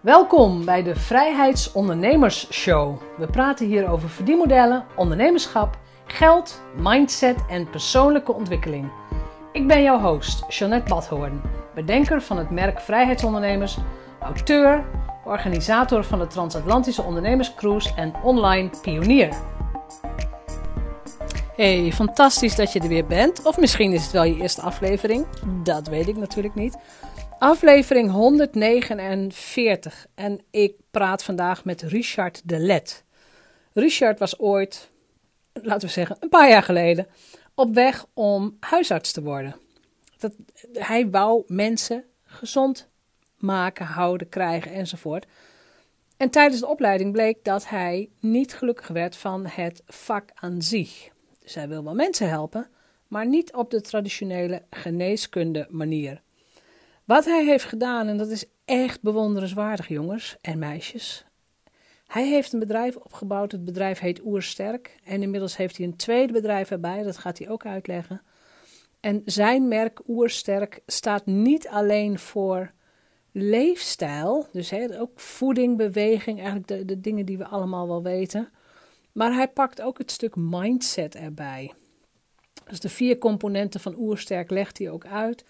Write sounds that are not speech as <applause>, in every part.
Welkom bij de Vrijheidsondernemers Show. We praten hier over verdienmodellen, ondernemerschap, geld, mindset en persoonlijke ontwikkeling. Ik ben jouw host, Jeanette Badhoorn, bedenker van het merk Vrijheidsondernemers, auteur, organisator van de Transatlantische Ondernemerscruise en online pionier. Hey, fantastisch dat je er weer bent. Of misschien is het wel je eerste aflevering. Dat weet ik natuurlijk niet. Aflevering 149 en ik praat vandaag met Richard de Let. Richard was ooit, laten we zeggen, een paar jaar geleden op weg om huisarts te worden. Dat, hij wou mensen gezond maken, houden, krijgen enzovoort. En tijdens de opleiding bleek dat hij niet gelukkig werd van het vak aan zich. Dus hij wil wel mensen helpen, maar niet op de traditionele geneeskunde manier. Wat hij heeft gedaan, en dat is echt bewonderenswaardig, jongens en meisjes. Hij heeft een bedrijf opgebouwd. Het bedrijf heet Oersterk. En inmiddels heeft hij een tweede bedrijf erbij. Dat gaat hij ook uitleggen. En zijn merk Oersterk staat niet alleen voor leefstijl. Dus hè, ook voeding, beweging. Eigenlijk de, de dingen die we allemaal wel weten. Maar hij pakt ook het stuk mindset erbij. Dus de vier componenten van Oersterk legt hij ook uit.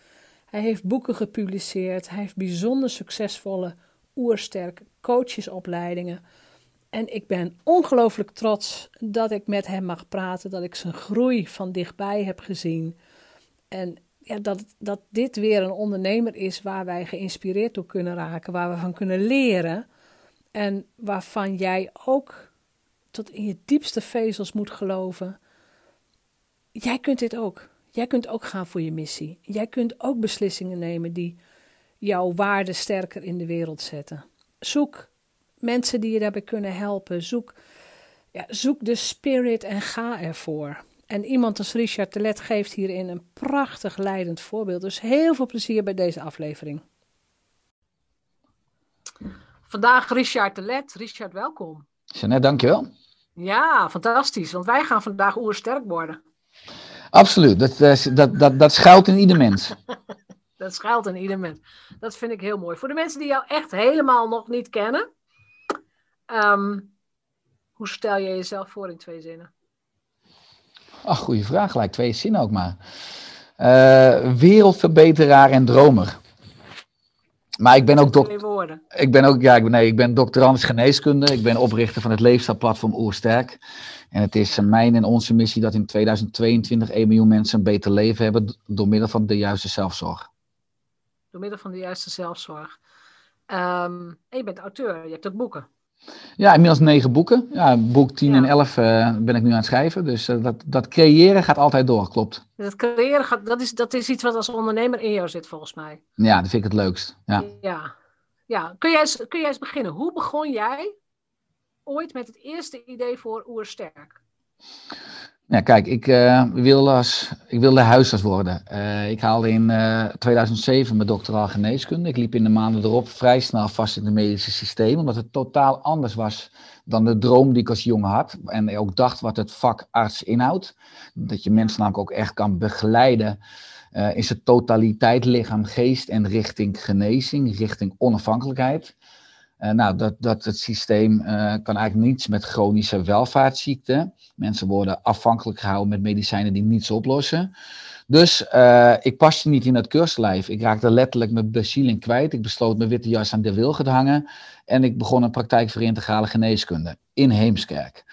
Hij heeft boeken gepubliceerd. Hij heeft bijzonder succesvolle oersterk coachesopleidingen. En ik ben ongelooflijk trots dat ik met hem mag praten, dat ik zijn groei van dichtbij heb gezien. En ja, dat, dat dit weer een ondernemer is waar wij geïnspireerd door kunnen raken, waar we van kunnen leren. En waarvan jij ook tot in je diepste vezels moet geloven. Jij kunt dit ook. Jij kunt ook gaan voor je missie. Jij kunt ook beslissingen nemen die jouw waarde sterker in de wereld zetten. Zoek mensen die je daarbij kunnen helpen. Zoek, ja, zoek de spirit en ga ervoor. En iemand als Richard Telet geeft hierin een prachtig leidend voorbeeld. Dus heel veel plezier bij deze aflevering. Vandaag Richard Telet. Richard, welkom. Jeanette, dankjewel. Ja, fantastisch. Want wij gaan vandaag oersterk worden. Absoluut, dat, eh, dat, dat, dat schuilt in ieder mens. <laughs> dat schuilt in ieder mens. Dat vind ik heel mooi. Voor de mensen die jou echt helemaal nog niet kennen, ehm, hoe stel je jezelf voor in twee zinnen? Ach, goede vraag, gelijk twee zinnen ook maar. Uh, wereldverbeteraar en dromer. Maar ik ben ook dokter. Ik ben ook, ja, ik ben, nee, ik ben doctorandus geneeskunde. Ik ben oprichter van het leefstijlplatform Oersterk. En het is mijn en onze missie dat in 2022 1 miljoen mensen een beter leven hebben door middel van de juiste zelfzorg. Door middel van de juiste zelfzorg. Um, en je bent auteur, je hebt ook boeken. Ja, inmiddels negen boeken. Ja, boek 10 en 11 uh, eh, ben ik nu aan het schrijven. Dus uh, dat, dat creëren gaat altijd door, klopt. Dat creëren, gaat, dat, is, dat is iets wat als ondernemer in jou zit, volgens mij. Ja, dat vind ik het leukst. Ja. ja. ja. Kun, jij eens, kun jij eens beginnen? Hoe begon jij ooit met het eerste idee voor Oersterk? Ja, kijk, ik, uh, wilde, als, ik wilde huisarts worden. Uh, ik haalde in uh, eh, 2007 mijn doctoraal geneeskunde. Ik liep in de maanden erop vrij snel vast in het medische systeem, omdat het totaal anders was dan de droom die ik als jongen had. En ook dacht wat het vak arts inhoudt. Dat je mensen namelijk ook echt kan begeleiden in zijn totaliteit, lichaam, geest en richting genezing, richting onafhankelijkheid. Uh, nou, dat, dat het systeem uh, kan eigenlijk niets met chronische welvaartsziekten. Mensen worden afhankelijk gehouden met medicijnen die niets oplossen. Dus uh, ik paste niet in het keurslijf. Ik raakte letterlijk mijn bezieling kwijt. Ik besloot mijn witte jas aan de wilgen te hangen. En ik begon een praktijk voor integrale geneeskunde in Heemskerk.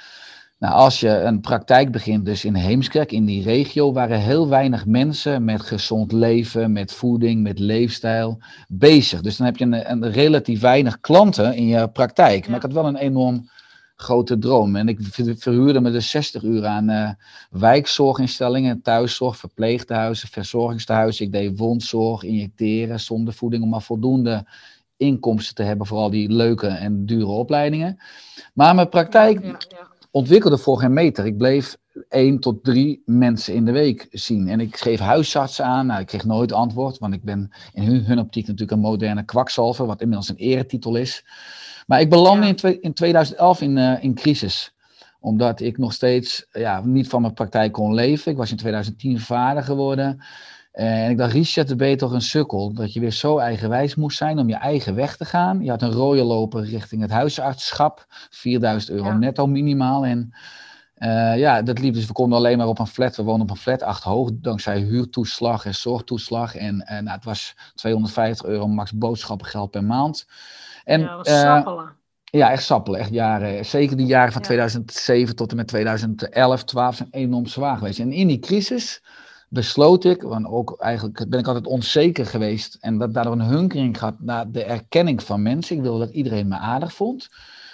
Nou, als je een praktijk begint, dus in Heemskerk, in die regio, waren heel weinig mensen met gezond leven, met voeding, met leefstijl bezig. Dus dan heb je een, een relatief weinig klanten in je praktijk. Maar ik had wel een enorm grote droom. En ik verhuurde me dus 60 uur aan uh, wijkzorginstellingen, thuiszorg, verpleeghuizen, verzorgingstehuizen. Ik deed wondzorg, injecteren, zonder voeding, om maar voldoende inkomsten te hebben voor al die leuke en dure opleidingen. Maar mijn praktijk ja, ja, ontwikkelde voor geen meter. Ik bleef één tot drie mensen in de week zien. En ik schreef huisartsen aan. Nou, ik kreeg nooit antwoord, want ik ben in hun, hun optiek natuurlijk een moderne kwakzalver, wat inmiddels een eretitel is. Maar ik belandde in, in 2011 in, uh, in crisis omdat ik nog steeds ja, niet van mijn praktijk kon leven. Ik was in 2010 vader geworden. En ik dacht, Richard, ben je toch een sukkel. Dat je weer zo eigenwijs moest zijn om je eigen weg te gaan. Je had een rode loper richting het huisartschap. 4000 euro netto minimaal. En uh, ja, dat liep dus. We konden alleen maar op een flat. We woonden op een flat acht hoog. Dankzij huurtoeslag en zorgtoeslag. En uh, nou, het was 250 euro max boodschappengeld per maand. En, ja, was sappelen. Ja, echt sappelen. Echt jaren. Zeker die jaren van 2007 tot en met 2011, 12 zijn enorm zwaar geweest. En in die crisis besloot ik, want ook eigenlijk ben ik altijd onzeker geweest en dat daardoor een hunkering gehad naar de erkenning van mensen. Ik wilde dat iedereen me aardig vond.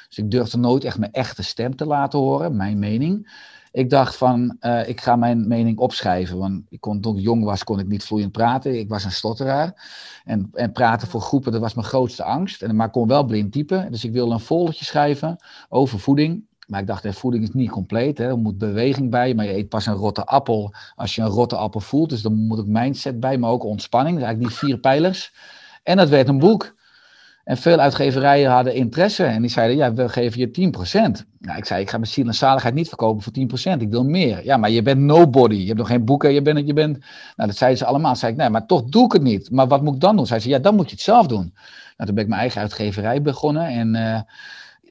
Dus ik durfde nooit echt mijn echte stem te laten horen, mijn mening. Ik dacht van, uh, ik ga mijn mening opschrijven. Want ik kon, toen ik jong was, kon ik niet vloeiend praten. Ik was een stotteraar. En, en praten voor groepen, dat was mijn grootste angst. En, maar ik kon wel blind typen. Dus ik wilde een foldertje schrijven over voeding. Maar ik dacht, voeding is niet compleet. Hè. Er moet beweging bij, maar je eet pas een rotte appel als je een rotte appel voelt. Dus dan moet ook mindset bij, maar ook ontspanning. Dus eigenlijk die vier pijlers. En dat werd een boek. En veel uitgeverijen hadden interesse en die zeiden, ja, we geven je 10%. Nou, ik zei, ik ga mijn ziel en zaligheid niet verkopen voor 10%, ik wil meer. Ja, maar je bent nobody, je hebt nog geen boeken, je bent, je bent... Nou, dat zeiden ze allemaal. Zei ik, nee, maar toch doe ik het niet. Maar wat moet ik dan doen? Zei ze, ja, dan moet je het zelf doen. Nou, toen ben ik mijn eigen uitgeverij begonnen en... Uh,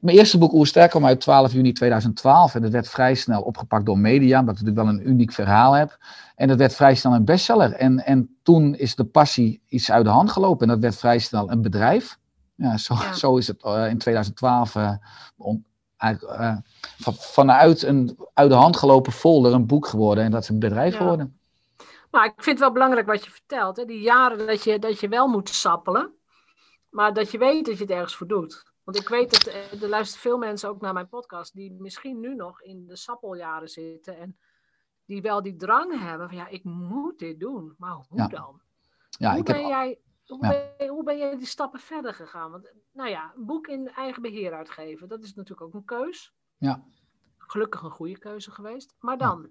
mijn eerste boek Oersterk kwam uit 12 juni 2012 en dat werd vrij snel opgepakt door media, omdat ik wel een uniek verhaal heb. En dat werd vrij snel een bestseller. En, en toen is de passie iets uit de hand gelopen en dat werd vrij snel een bedrijf. Ja, zo, zo is het uh, in 2012 uh, on, uh, van, vanuit een uit de hand gelopen folder een boek geworden en dat is een bedrijf ja. geworden. Maar ik vind het wel belangrijk wat je vertelt. Hè? Die jaren dat je, dat je wel moet sappelen, maar dat je weet dat je het ergens voor doet. Want ik weet dat eh, er luisteren veel mensen ook naar mijn podcast die misschien nu nog in de sappeljaren zitten en die wel die drang hebben van ja, ik moet dit doen, maar hoe ja. dan? Ja, hoe, ik ben heb... jij, hoe, ja. ben, hoe ben jij die stappen verder gegaan? Want nou ja, een boek in eigen beheer uitgeven, dat is natuurlijk ook een keus. Ja. Gelukkig een goede keuze geweest. Maar dan?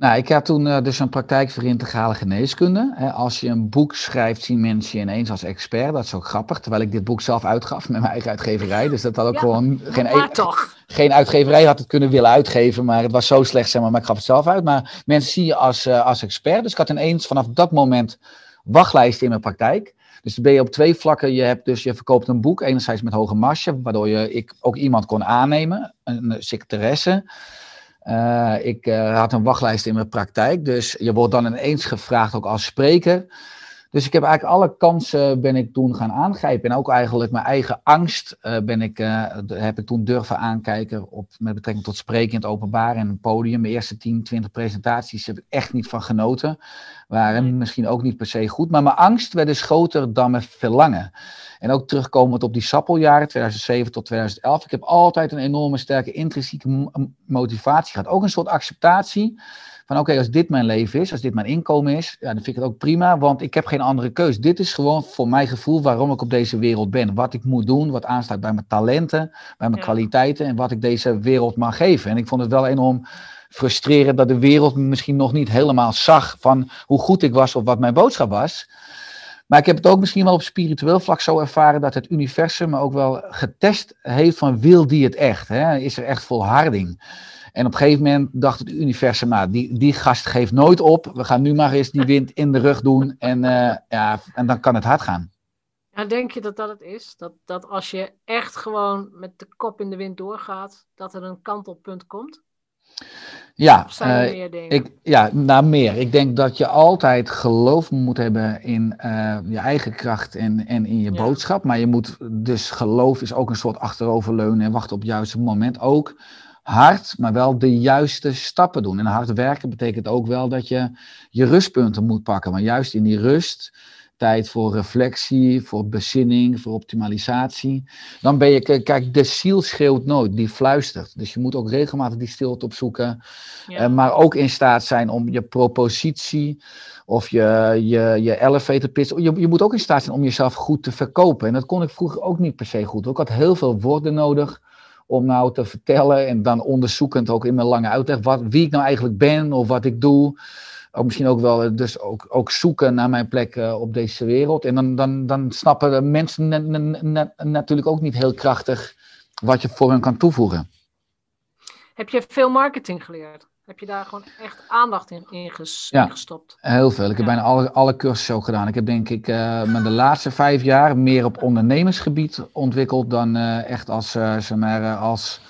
Nou, ik had toen uh, dus een praktijk voor integrale geneeskunde. He, als je een boek schrijft, zien mensen je ineens als expert. Dat is ook grappig, terwijl ik dit boek zelf uitgaf met mijn eigen uitgeverij. Dus dat had ook ja, gewoon geen, maar toch. geen uitgeverij had het kunnen willen uitgeven, maar het was zo slecht, zeg maar, maar ik gaf het zelf uit. Maar mensen zien je als, uh, als expert. Dus ik had ineens vanaf dat moment wachtlijsten in mijn praktijk. Dus dan ben je op twee vlakken. Je, hebt dus, je verkoopt een boek, enerzijds met hoge marge, waardoor je ik ook iemand kon aannemen, een secretaresse. Uh, ik had een wachtlijst in mijn praktijk, dus je wordt dan ineens gevraagd ook als spreker. Dus ik heb eigenlijk alle kansen ben ik toen gaan aangrijpen. En ook eigenlijk mijn eigen angst uh, ben ik, heb ik toen durven aankijken op, met betrekking tot spreken in het openbaar en een podium. Mijn eerste 10, 20 presentaties heb ik echt niet van genoten. Waren misschien ook niet per se goed. Maar mijn angst werd dus groter dan mijn verlangen. En ook terugkomend op die sappeljaren, 2007 tot 2011. Ik heb altijd een enorme sterke intrinsieke motivatie gehad. Ook een soort acceptatie van oké, okay, als dit mijn leven is, als dit mijn inkomen is, ja, dan vind ik het ook prima, want ik heb geen andere keus. Dit is gewoon voor mijn gevoel waarom ik op deze wereld ben. Wat ik moet doen, wat aansluit bij mijn talenten, bij mijn ja. kwaliteiten en wat ik deze wereld mag geven. En ik vond het wel enorm frustrerend dat de wereld misschien nog niet helemaal zag van hoe goed ik was of wat mijn boodschap was. Maar ik heb het ook misschien wel op spiritueel vlak zo ervaren dat het universum me ook wel getest heeft van wil die het echt? Hè? Is er echt volharding? En op een gegeven moment dacht het universum, nou, die, die gast geeft nooit op. We gaan nu maar eens die wind in de rug doen en, uh, ja, en dan kan het hard gaan. Ja, denk je dat dat het is? Dat, dat als je echt gewoon met de kop in de wind doorgaat, dat er een kantelpunt komt? Ja, uh, ik, ja, nou meer. Ik denk dat je altijd geloof moet hebben in uh, je eigen kracht en, en in je ja. boodschap. Maar je moet dus geloof is ook een soort achteroverleunen en wachten op het juiste moment. Ook hard, maar wel de juiste stappen doen. En hard werken betekent ook wel dat je je rustpunten moet pakken. Want juist in die rust tijd voor reflectie, voor bezinning, voor optimalisatie. Dan ben je, kijk, de ziel schreeuwt nooit, die fluistert. Dus je moet ook regelmatig die stilte opzoeken. Ja. Uh, maar ook in staat zijn om je propositie of je, je, je elevator pitch. Je, je moet ook in staat zijn om jezelf goed te verkopen. En dat kon ik vroeger ook niet per se goed. Ik had heel veel woorden nodig om nou te vertellen en dan onderzoekend ook in mijn lange uitleg wat, wie ik nou eigenlijk ben of wat ik doe ook misschien ook wel dus ook, ook zoeken naar mijn plek uh, op deze wereld. En dan, dan, dan snappen mensen natuurlijk ook niet heel krachtig wat je voor hen kan toevoegen. Heb je veel marketing geleerd? Heb je daar gewoon echt aandacht in, in, gestopt? Heel veel. Ik heb bijna alle, alle cursussen ook gedaan. Ik heb denk ik uh, me de laatste vijf jaar meer op ondernemersgebied ontwikkeld dan uh, echt als, uh, zeg maar, als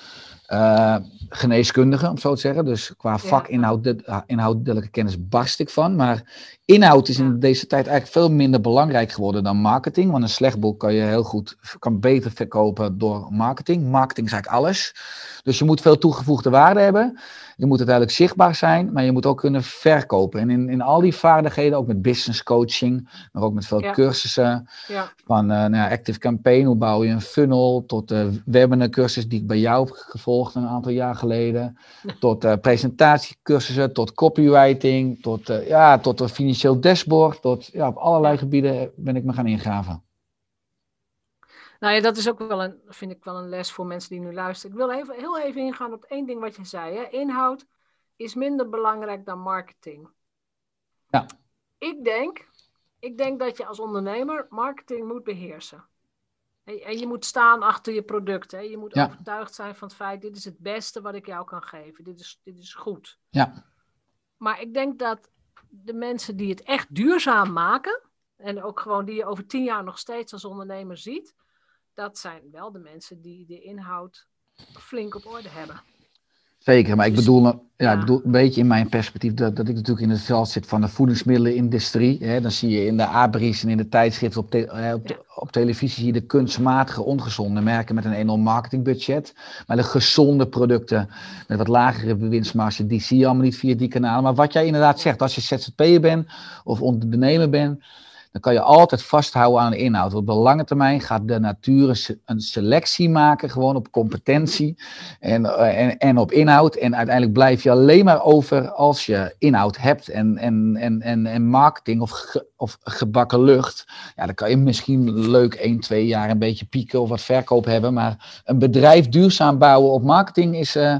geneeskundige, om zo te zeggen. Dus qua vakinhoudelijke kennis barst ik van. Maar inhoud is in deze tijd eigenlijk veel minder belangrijk geworden dan marketing. Want een slecht boek kan je heel goed, kan beter verkopen door marketing. Marketing is eigenlijk alles. Dus je moet veel toegevoegde waarde hebben. Je moet uiteindelijk zichtbaar zijn, maar je moet ook kunnen verkopen. En in, in al die vaardigheden, ook met business coaching, maar ook met veel cursussen. Ja. Van uh, nou ja, Active Campaign, hoe bouw je een funnel, tot de webinar cursus die ik bij jou heb gevolgd een aantal jaar geleden. Tot uh, presentatiecursussen, tot copywriting, tot, uh, ja, tot een financieel dashboard. Tot, ja, op allerlei gebieden ben ik me gaan ingraven. Nou ja, dat is ook wel een, vind ik wel een les voor mensen die nu luisteren. Ik wil even, heel even ingaan op één ding wat je zei. Hè? Inhoud is minder belangrijk dan marketing. Ja. Ik denk, ik denk dat je als ondernemer marketing moet beheersen. En je moet staan achter je product. Hè? Je moet overtuigd zijn van het feit, dit is het beste wat ik jou kan geven. Dit is, dit is goed. Ja. Maar ik denk dat de mensen die het echt duurzaam maken, en ook gewoon die je over tien jaar nog steeds als ondernemer ziet, dat zijn wel de mensen die de inhoud flink op orde hebben. Zeker, maar ik dus- bedoel, ja, Ik bedoel een beetje in mijn perspectief dat, dat ik natuurlijk in het veld zit van de voedingsmiddelenindustrie. Hè. Dan zie je in de abris en in de tijdschriften op, op, op, televisie zie je de kunstmatige, ongezonde merken met een enorm marketingbudget. Maar de gezonde producten met wat lagere winstmarge, die zie je allemaal niet via die kanalen. Maar wat jij inderdaad zegt, als je ZZP'er bent of ondernemer bent, dan kan je altijd vasthouden aan inhoud. Op de lange termijn gaat de natuur een selectie maken, gewoon op competentie en, eh, en, en op inhoud. En uiteindelijk blijf je alleen maar over als je inhoud hebt en, en, en, en, en marketing of, of gebakken lucht. Ja, dan kan je misschien leuk 1, 2 jaar een beetje pieken of wat verkoop hebben. Maar een bedrijf duurzaam bouwen op marketing is. Uh,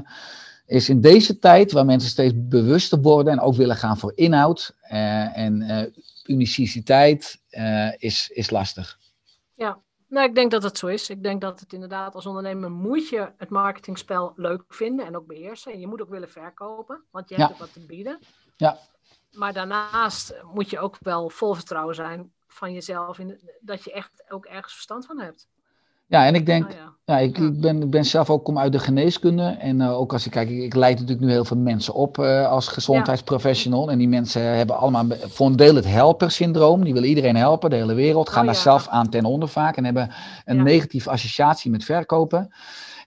is in deze tijd, waar mensen steeds bewuster worden en ook willen gaan voor inhoud uh, en uh, uniciteit uh, is, is lastig. Ja, nou, ik denk dat het zo is. Ik denk dat het inderdaad als ondernemer moet je het marketingspel leuk vinden en ook beheersen. En je moet ook willen verkopen, want je hebt ja. ook wat te bieden. Ja. Maar daarnaast moet je ook wel vol vertrouwen zijn van jezelf, in, dat je echt ook ergens verstand van hebt. Ja, en ik denk, oh, ja. ik, ik, ben, ik ben zelf ook kom uit de geneeskunde. En uh, ook als ik kijk, ik, ik, leid natuurlijk nu heel veel mensen op uh, als gezondheidsprofessional. En die mensen hebben allemaal voor een deel het helper-syndroom. Die willen iedereen helpen, de hele wereld. Gaan oh, daar zelf aan ten onder vaak en hebben een negatieve associatie met verkopen.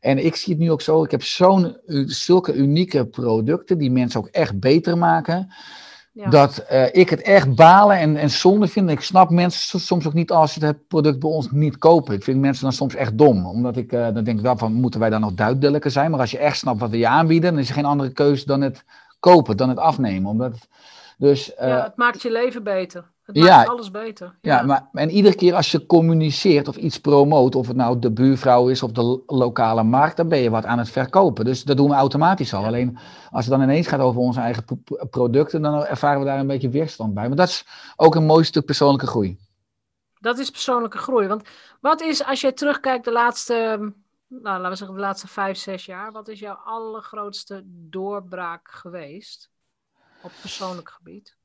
En ik zie het nu ook zo, ik heb zo'n, zulke unieke producten die mensen ook echt beter maken. Dat uh, ik het echt balen en, en zonde vind. Ik snap mensen soms ook niet als ze het product bij ons niet kopen. Ik vind mensen dan soms echt dom. Omdat ik, uh, dan denk wel van, moeten wij dan nog duidelijker zijn? Maar als je echt snapt wat we je aanbieden, dan is er geen andere keuze dan het kopen, dan het afnemen. Omdat, dus, uh, ja, het maakt je leven beter. Het maakt ja, alles beter. Ja. ja, maar en iedere keer als je communiceert of iets promoot, of het nou de buurvrouw is of de lokale markt, dan ben je wat aan het verkopen. Dus dat doen we automatisch al. Alleen als het dan ineens gaat over onze eigen producten, dan ervaren we daar een beetje weerstand bij. Maar dat is ook een mooi stuk persoonlijke groei. Dat is persoonlijke groei. Want wat is, als je terugkijkt de laatste, nou, laten we zeggen de laatste vijf, zes jaar, wat is jouw allergrootste doorbraak geweest op persoonlijk gebied?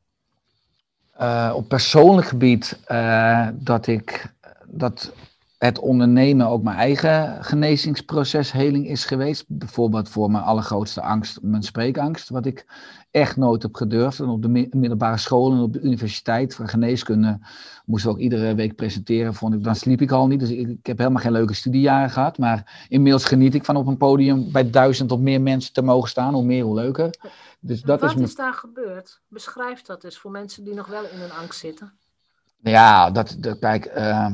Uh, op persoonlijk gebied uh, dat ik dat het ondernemen ook mijn eigen genezingsproces heling is geweest. Bijvoorbeeld voor mijn allergrootste angst, mijn spreekangst, wat ik echt nooit heb gedurfd. En op de middelbare school en op de universiteit voor geneeskunde moesten we ook iedere week presenteren. Vond ik, dan sliep ik al niet, dus ik, ik heb helemaal geen leuke studiejaren gehad. Maar inmiddels geniet ik van op een podium bij duizend of meer mensen te mogen staan. Hoe meer, hoe leuker. Dus dat wat is, is daar gebeurd? Beschrijf dat eens voor mensen die nog wel in een angst zitten. Ja, dat, dat kijk, uh,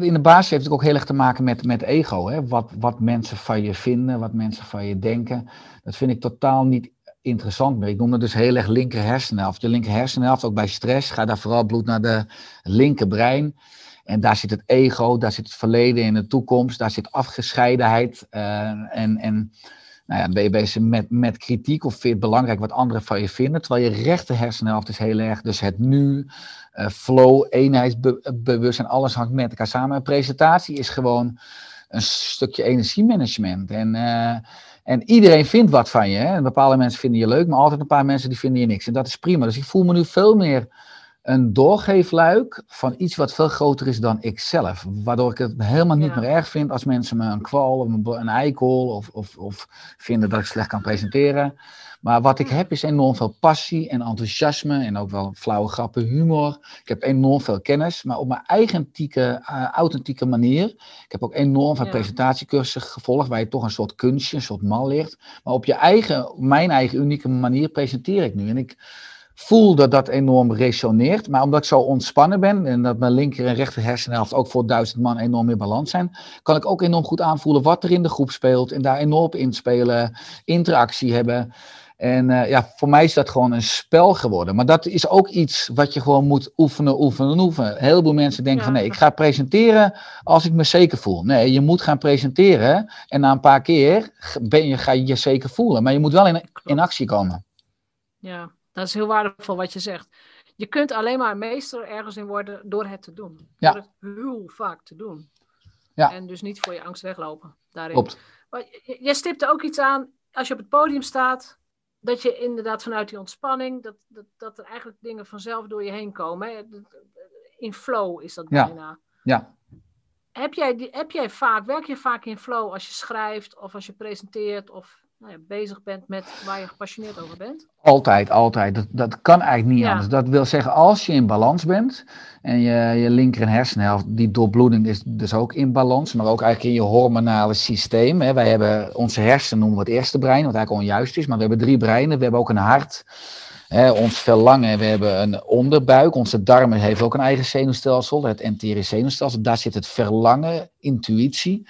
in de basis heeft het ook heel erg te maken met, met ego. Hè? Wat, wat mensen van je vinden, wat mensen van je denken. Dat vind ik totaal niet interessant meer. Ik noem dat dus heel erg linker hersenhelft. De linker hersenhelft, ook bij stress, gaat daar vooral bloed naar de linkerbrein. En daar zit het ego, daar zit het verleden en de toekomst, daar zit afgescheidenheid. Uh, en, en nou ja, ben je bezig met, met kritiek of vind je het belangrijk wat anderen van je vinden. Terwijl je rechter hersenhelft is heel erg, dus het nu, uh, flow, eenheidsbewustzijn, alles hangt met elkaar samen. Presentatie is gewoon een stukje energiemanagement. En, uh, en iedereen vindt wat van je. Hè? bepaalde mensen vinden je leuk, maar altijd een paar mensen die vinden je niks. En dat is prima. Dus ik voel me nu veel meer een doorgeefluik van iets wat veel groter is dan ikzelf. Waardoor ik het helemaal niet meer erg vind als mensen me een kwal of een, eikel of, of, of vinden dat ik slecht kan presenteren. Maar wat ik heb is enorm veel passie en enthousiasme en ook wel flauwe grappen, humor. Ik heb enorm veel kennis, maar op mijn eigentieke, uh, authentieke manier. Ik heb ook enorm veel presentatiecursussen gevolgd, waar je toch een soort kunstje, een soort mal ligt. Maar op je eigen, mijn eigen unieke manier presenteer ik nu. En ik voel dat dat enorm resoneert. Maar omdat ik zo ontspannen ben en dat mijn linker en rechter hersenhelft ook voor duizend man enorm in balans zijn, kan ik ook enorm goed aanvoelen wat er in de groep speelt en daar enorm op inspelen, interactie hebben. En uh, ja, voor mij is dat gewoon een spel geworden. Maar dat is ook iets wat je gewoon moet oefenen, oefenen, oefenen. Een heleboel mensen denken van nee, ik ga presenteren als ik me zeker voel. Nee, je moet gaan presenteren en na een paar keer ben je, ga je je zeker voelen. Maar je moet wel in, in actie komen. Ja, dat is heel waardevol wat je zegt. Je kunt alleen maar meester ergens in worden door het te doen. Ja. Door het heel vaak te doen. Ja. En dus niet voor je angst weglopen daarin. Klopt. Jij stipte ook iets aan, als je op het podium staat, dat je inderdaad vanuit die ontspanning, dat, dat, dat er eigenlijk dingen vanzelf door je heen komen. Hè? In flow is dat bijna. Ja. Heb jij, heb jij vaak, werk je vaak in flow als je schrijft of als je presenteert of nou ja, bezig bent met waar je gepassioneerd over bent? Altijd, altijd. Dat, dat kan eigenlijk niet anders. Dat wil zeggen, als je in balans bent en je, je linker en hersenhelft, die doorbloeding is dus ook in balans, maar ook eigenlijk in je hormonale systeem. Hè. Wij hebben onze hersenen noemen we het eerste brein, wat eigenlijk onjuist is, maar we hebben drie breinen. We hebben ook een hart. Hè, ons verlangen, we hebben een onderbuik. Onze darmen heeft ook een eigen zenuwstelsel, het enterisch zenuwstelsel. Daar zit het verlangen, intuïtie.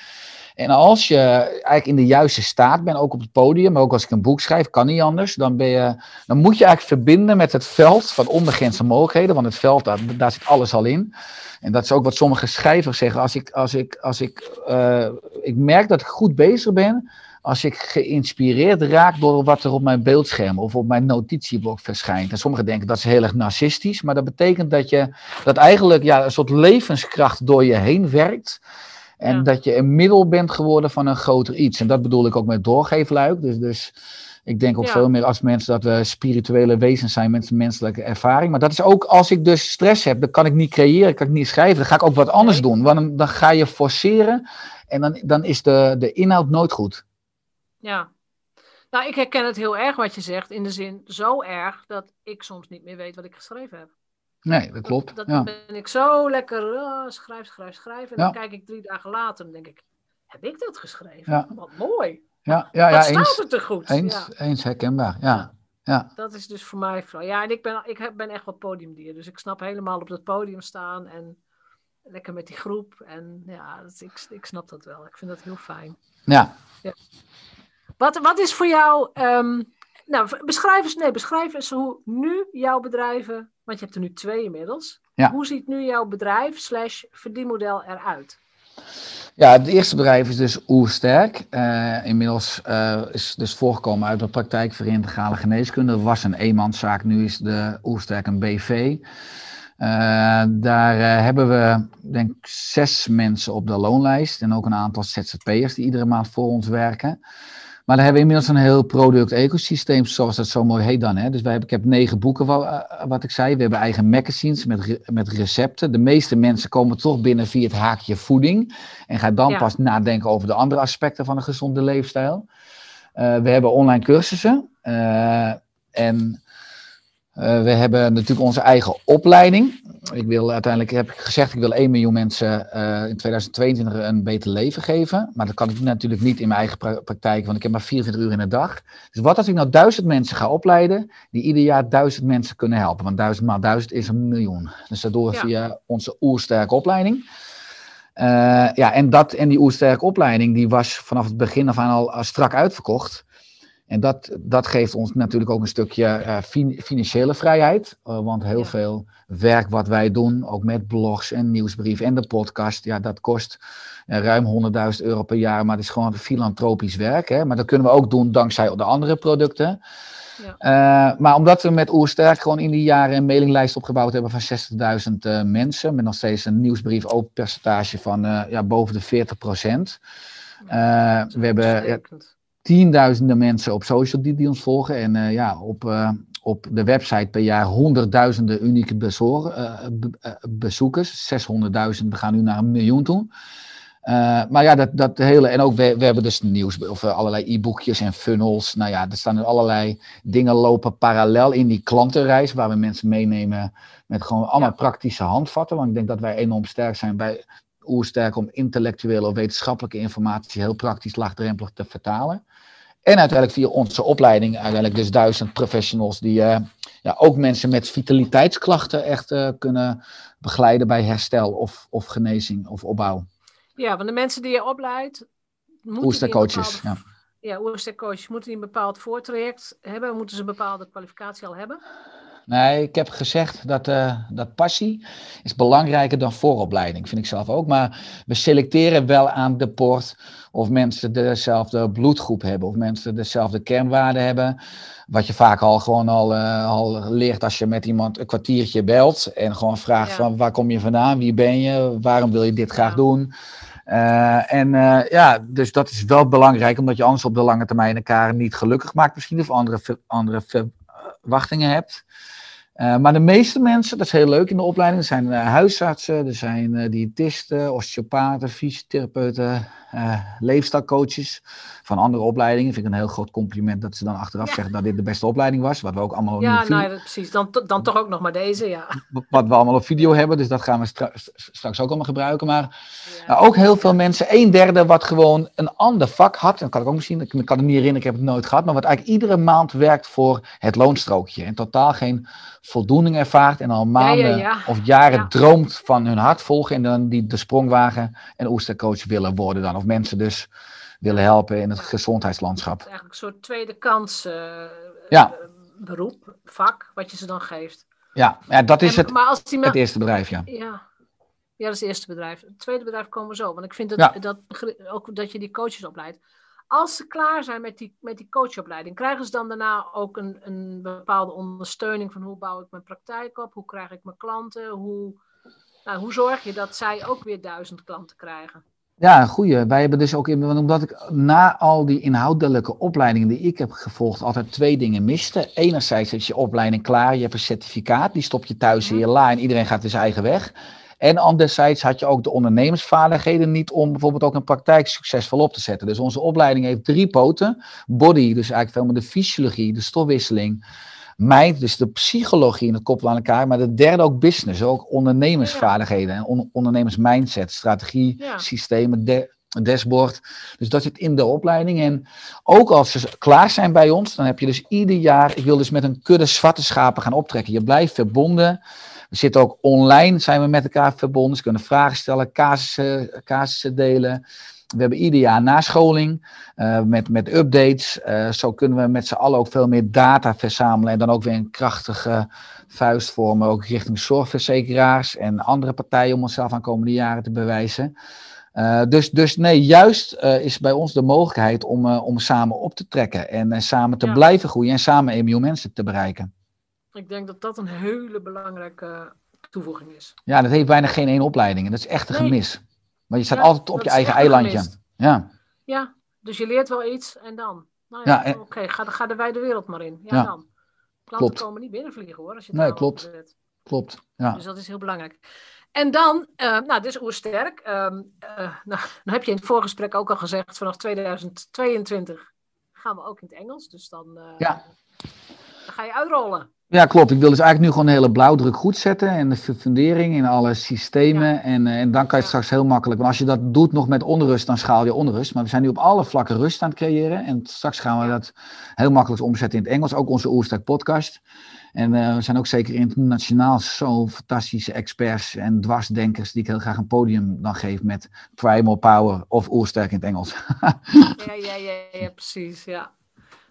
En als je eigenlijk in de juiste staat bent, ook op het podium, maar ook als ik een boek schrijf, kan niet anders, dan, ben je, dan moet je eigenlijk verbinden met het veld van onbegrensde mogelijkheden, want het veld, daar, zit alles al in. En dat is ook wat sommige schrijvers zeggen. Als ik, als ik, als ik, uh, ik merk dat ik goed bezig ben, als ik geïnspireerd raak door wat er op mijn beeldscherm of op mijn notitieblok verschijnt. En sommigen denken dat is heel erg narcistisch, maar dat betekent dat je dat eigenlijk ja, een soort levenskracht door je heen werkt. En dat je een middel bent geworden van een groter iets. En dat bedoel ik ook met doorgeefluik. Dus, dus ik denk ook veel meer als mensen dat we spirituele wezens zijn met menselijke ervaring. Maar dat is ook als ik dus stress heb, dan kan ik niet creëren, kan ik niet schrijven. Dan ga ik ook wat anders doen. Want dan, dan ga je forceren en dan, dan is de, de inhoud nooit goed. Ja. Nou, ik herken het heel erg wat je zegt. In de zin zo erg dat ik soms niet meer weet wat ik geschreven heb. Nee, dat klopt. Dat, dat ben ik zo lekker uh, schrijf, schrijf, schrijf. En dan kijk ik drie dagen later en denk ik, heb ik dat geschreven? Wat mooi. Ja, ja, ja, staat het er goed. Eens, eens herkenbaar, ja. ja. Dat is dus voor mij Ja, en ik ben, ik ben echt wat podiumdier. Dus ik snap helemaal op dat podium staan en lekker met die groep. En ja, dat, ik, ik snap dat wel. Ik vind dat heel fijn. Ja. ja. Wat, wat is voor jou... Um, nou, beschrijf eens, nee, beschrijf eens hoe nu jouw bedrijven want je hebt er nu twee inmiddels. Hoe ziet nu jouw bedrijf slash verdienmodel eruit? Ja, het eerste bedrijf is dus Oersterk. Uh, inmiddels uh, is dus voorgekomen uit de praktijk voor integrale geneeskunde. Dat was een eenmanszaak, nu is de Oersterk een BV. Uh, eh, daar hebben we, denk ik, zes mensen op de loonlijst en ook een aantal ZZP'ers die iedere maand voor ons werken. Maar dan hebben we inmiddels een heel product-ecosysteem, zoals dat zo mooi heet dan. Hè? Dus wij hebben, ik heb negen boeken, wat, eh, wat ik zei. We hebben eigen magazines met, met recepten. De meeste mensen komen toch binnen via het haakje voeding. En gaan dan pas nadenken over de andere aspecten van een gezonde leefstijl. Uh, we hebben online cursussen. Uh, en uh, we hebben natuurlijk onze eigen opleiding. Ik wil uiteindelijk heb ik gezegd, ik wil 1 miljoen mensen uh, in 2022 een beter leven geven. Maar dat kan ik natuurlijk niet in mijn eigen pra praktijk, want ik heb maar 24 uur in de dag. Dus wat als ik nou duizend mensen ga opleiden, die ieder jaar duizend mensen kunnen helpen? Want duizend maal duizend is een miljoen. Dus we via onze oersterke opleiding. Uh, ja, en, dat, en die oersterke opleiding, die was vanaf het begin af aan al strak uitverkocht. En dat, dat geeft ons natuurlijk ook een stukje uh, financiële vrijheid. Uh, want heel veel werk wat wij doen, ook met blogs en nieuwsbrief en de podcast, ja, dat kost uh, ruim 100.000 euro per jaar. Maar het is gewoon filantropisch werk. Hè? Maar dat kunnen we ook doen dankzij de andere producten. Ja. maar omdat we met Oersterk gewoon in die jaren een mailinglijst opgebouwd hebben van 60.000 mensen, met nog steeds een nieuwsbrief open percentage van ja, boven de 40 procent. we hebben tienduizenden mensen op social die, die ons volgen. En uh, ja, op, uh, op de website per jaar honderdduizenden unieke be bezoekers. 600.000, we gaan nu naar een miljoen toe. maar ja, dat, dat hele. En ook we, we hebben dus nieuws of allerlei e-boekjes en funnels. Nou ja, er staan allerlei dingen lopen parallel in die klantenreis. Waar we mensen meenemen met gewoon allemaal praktische handvatten. Want ik denk dat wij enorm sterk zijn bij oersterk om intellectuele of wetenschappelijke informatie heel praktisch laagdrempelig te vertalen. En uiteindelijk via onze opleiding, uiteindelijk dus duizend professionals die uh, ja, ook mensen met vitaliteitsklachten echt uh, kunnen begeleiden bij herstel of, of genezing of opbouw. Ja, want de mensen die je opleidt, oerstercoaches. Ja. Ja, oerstercoaches moeten die een bepaald voortraject hebben, moeten ze een bepaalde kwalificatie al hebben? Nee, ik heb gezegd dat, uh, dat passie is belangrijker dan vooropleiding, vind ik zelf ook. Maar we selecteren wel aan de poort of mensen dezelfde bloedgroep hebben, of mensen dezelfde kernwaarden hebben. Wat je vaak al gewoon al, uh, al leert als je met iemand een kwartiertje belt en gewoon vraagt van waar kom je vandaan, wie ben je, waarom wil je dit graag doen. Uh, en uh, ja, dus dat is wel belangrijk, omdat je anders op de lange termijn elkaar niet gelukkig maakt misschien, of andere, andere verwachtingen hebt. Uh, maar de meeste mensen, dat is heel leuk in de opleiding, er zijn huisartsen, er zijn diëtisten, osteopaten, fysiotherapeuten, leefstijlcoaches van andere opleidingen. Vind ik een heel groot compliment dat ze dan achteraf zeggen dat dit de beste opleiding was, wat we ook allemaal Ja, nou ja, precies. Dan, dan toch ook nog maar deze, ja. Wat we allemaal op video hebben, dus dat gaan we stra straks ook allemaal gebruiken. Maar ja. ook heel veel mensen, een derde wat gewoon een ander vak had, dat kan ik ook misschien, ik kan het niet herinneren, ik heb het nooit gehad, maar wat eigenlijk iedere maand werkt voor het loonstrookje en totaal geen voldoening ervaart en al maanden of jaren droomt van hun hart volgen en dan die de sprongwagen en oestercoach willen worden dan. Of mensen dus willen helpen in het gezondheidslandschap. eigenlijk een soort tweede kans uh, ja. beroep, vak, wat je ze dan geeft. Ja, ja dat is het, maar als die het eerste bedrijf, ja. ja. Ja, dat is het eerste bedrijf. Het tweede bedrijf komen we zo. Want ik vind dat, dat, ook dat je die coaches opleidt. Als ze klaar zijn met die, met die coachopleiding, krijgen ze dan daarna ook een, een bepaalde ondersteuning van hoe bouw ik mijn praktijk op, hoe krijg ik mijn klanten, hoe, nou, hoe zorg je dat zij ook weer duizend klanten krijgen? Ja, goeie. Wij hebben dus ook, in, omdat ik na al die inhoudelijke opleidingen die ik heb gevolgd, altijd twee dingen miste. Enerzijds is je opleiding klaar, je hebt een certificaat, die stop je thuis in je la en iedereen gaat zijn eigen weg. En anderzijds had je ook de ondernemersvaardigheden niet om bijvoorbeeld ook een praktijk succesvol op te zetten. Dus onze opleiding heeft drie poten. Body, dus eigenlijk veel meer de fysiologie, de stofwisseling. Mind, dus de psychologie en het koppelen aan elkaar. Maar de derde ook business, ook ondernemersvaardigheden. En on ondernemersmindset, strategie, ja. systemen, de dashboard. Dus dat zit in de opleiding. En ook als ze klaar zijn bij ons, dan heb je dus ieder jaar, ik wil dus met een kudde zwarte schapen gaan optrekken. Je blijft verbonden. We zitten ook online, zijn we met elkaar verbonden. Ze kunnen vragen stellen, casussen, casussen delen. We hebben ieder jaar nascholing uh, met, met updates. Uh, zo kunnen we met z'n allen ook veel meer data verzamelen. En dan ook weer een krachtige vuist vormen. Ook richting zorgverzekeraars en andere partijen om onszelf aan komende jaren te bewijzen. Uh, dus, dus nee, juist is bij ons de mogelijkheid om, om samen op te trekken. En samen te ja. blijven groeien en samen een miljoen mensen te bereiken. Ik denk dat dat een hele belangrijke toevoeging is. Ja, dat heeft bijna geen één opleiding. En dat is echt een nee. gemis. Maar je staat ja, altijd op je eigen eilandje. Ja. ja, dus je leert wel iets en dan. Nou ja, ja oké, okay, ga, ga de wijde wereld maar in. Ja, dan. Klanten klopt. komen niet binnenvliegen hoor. Als je nee, klopt. Klopt. Ja. Dus dat is heel belangrijk. En dan, uh, nou, dit is oersterk. Uh, uh, <laughs> nou, dan heb je in het voorgesprek ook al gezegd, vanaf 2022 gaan we ook in het Engels. Dus dan, uh, ja. dan ga je uitrollen. Ja, klopt. Ik wil dus eigenlijk nu gewoon een hele blauwdruk goed zetten en de fundering in alle systemen. Ja. En, en dan kan je het straks heel makkelijk. Want als je dat doet nog met onrust, dan schaal je onrust. Maar we zijn nu op alle vlakken rust aan het creëren. En straks gaan we dat heel makkelijk omzetten in het Engels. Ook onze Oerstek podcast. En uh, we zijn ook zeker internationaal zo fantastische experts en dwarsdenkers die ik heel graag een podium dan geef met Primal Power of Oersterk in het Engels. <laughs> ja, ja, ja, ja, precies. Ja.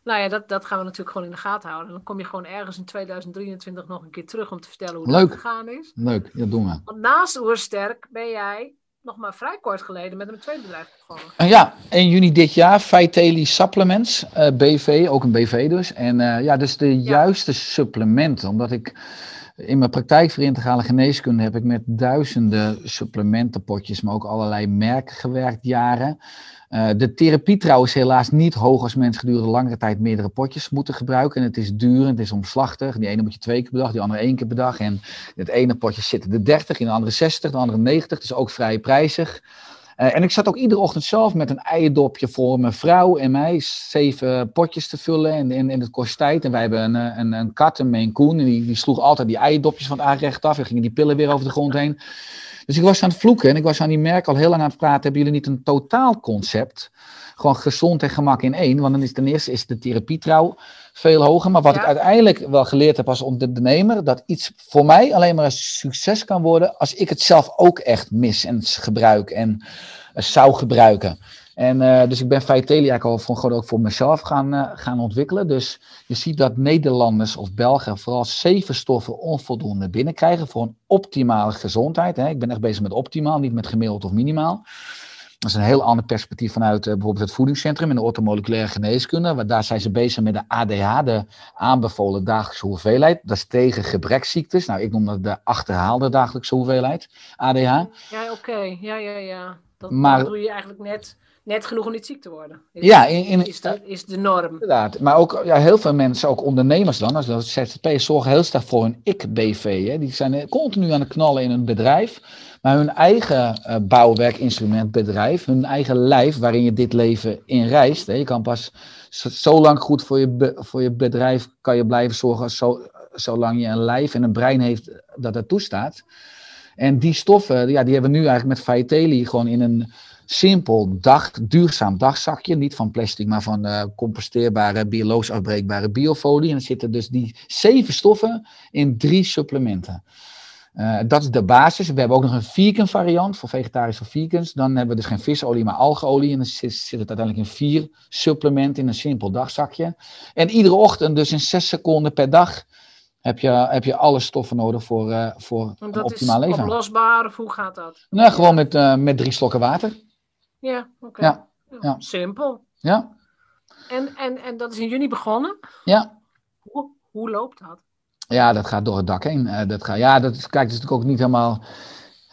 Nou ja, dat, dat gaan we natuurlijk gewoon in de gaten houden. Dan kom je gewoon ergens in 2023 nog een keer terug om te vertellen hoe Leuk. het gegaan is. Leuk, dat doen we. Want naast Oersterk ben jij nog maar vrij kort geleden met een tweede bedrijf begonnen. Ja, 1 juni dit jaar, Vitaly Supplements, uh, BV, ook een BV dus. En uh, ja, dus de ja. juiste supplementen, omdat ik in mijn praktijk voor integrale geneeskunde heb ik met duizenden supplementenpotjes, maar ook allerlei merken gewerkt jaren. Uh, de therapie trouwens helaas niet hoog als mensen gedurende langere tijd meerdere potjes moeten gebruiken. En het is duur, het is omslachtig. Die ene moet je twee keer per dag, die andere één keer per dag. En het ene potje zit de 30, in de andere 60, de andere 90. Dus ook vrij prijzig. Uh, en ik zat ook iedere ochtend zelf met een eierdopje voor mijn vrouw en mij zeven potjes te vullen. En, en, het kost tijd. En wij hebben een, een, een kat, een Maine. En die, die sloeg altijd die eierdopjes van het aanrecht af. En gingen die pillen weer over de grond heen. Dus ik was aan het vloeken en ik was aan die merk al heel lang aan het praten. Hebben jullie niet een totaalconcept? Gewoon gezond en gemak in één. Want dan is ten eerste is de therapietrouw veel hoger. Maar wat ja. ik uiteindelijk wel geleerd heb als ondernemer, dat iets voor mij alleen maar een succes kan worden als ik het zelf ook echt mis en gebruik en uh, zou gebruiken. En uh, dus ik ben Vitalia al voor, ook voor mezelf gaan, uh, gaan ontwikkelen. Dus je ziet dat Nederlanders of Belgen vooral zeven stoffen onvoldoende binnenkrijgen voor een optimale gezondheid. Hè. Ik ben echt bezig met optimaal, niet met gemiddeld of minimaal. Dat is een heel ander perspectief vanuit uh, bijvoorbeeld het voedingscentrum in de ortomoleculaire geneeskunde. Want daar zijn ze bezig met de ADH, de aanbevolen dagelijkse hoeveelheid. Dat is tegen gebrekziektes. Nou, ik noem dat de achterhaalde dagelijkse hoeveelheid, ADH. Ja, oké. Ja, ja, ja. Dat, maar, dat doe je eigenlijk net net genoeg om niet ziek te worden. Is, ja, in, in, is, de, is de norm. Inderdaad. Maar ook ja, heel veel mensen, ook ondernemers dan, als dat ZZP, zorgen heel sterk voor hun ik-BV. Hè. Die zijn continu aan het knallen in een bedrijf. Maar hun eigen uh, bouwwerkinstrumentbedrijf, hun eigen lijf waarin je dit leven in reist. Hè. Je kan pas zo lang goed voor je, be, voor je bedrijf kan je blijven zorgen zo, zolang je een lijf en een brein heeft dat dat toestaat. En die stoffen, ja, die hebben we nu eigenlijk met Vitaly gewoon in een simpel dag, duurzaam dagzakje. Niet van plastic, maar van uh, composteerbare, biologisch afbreekbare biofolie. En er zitten dus die zeven stoffen in drie supplementen. Uh, dat is de basis. We hebben ook nog een vegan variant voor vegetarisch of vegans. Dan hebben we dus geen visolie, maar algeolie. En dan zit, zit het uiteindelijk in vier supplementen in een simpel dagzakje. En iedere ochtend, dus in zes seconden per dag, heb je, heb je alle stoffen nodig voor, uh, voor een optimaal leven. Dat is oplosbaar of hoe gaat dat? Nou, gewoon met, uh, met drie slokken water. Ja, oké. Okay. Ja. ja. Simpel. Ja. En, en, en dat is in juni begonnen? Ja. Hoe, hoe loopt dat? Ja, dat gaat door het dak heen. Uh, dat gaat, ja, dat is, kijk, dat is natuurlijk ook niet helemaal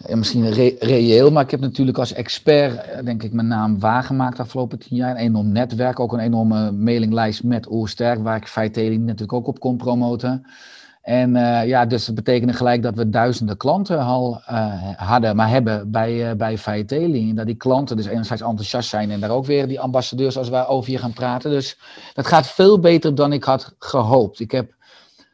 uh, misschien re reëel, maar ik heb natuurlijk als expert, uh, denk ik, mijn naam waargemaakt de afgelopen tien jaar. Een enorm netwerk, ook een enorme mailinglijst met Oersterk, waar ik feitelijk natuurlijk ook op kon promoten. En uh, ja, dus dat betekende gelijk dat we duizenden klanten al uh, hadden, maar hebben bij, uh, bij. En dat die klanten dus enerzijds enthousiast zijn en daar ook weer die ambassadeurs als wij over hier gaan praten. Dus dat gaat veel beter dan ik had gehoopt. Ik heb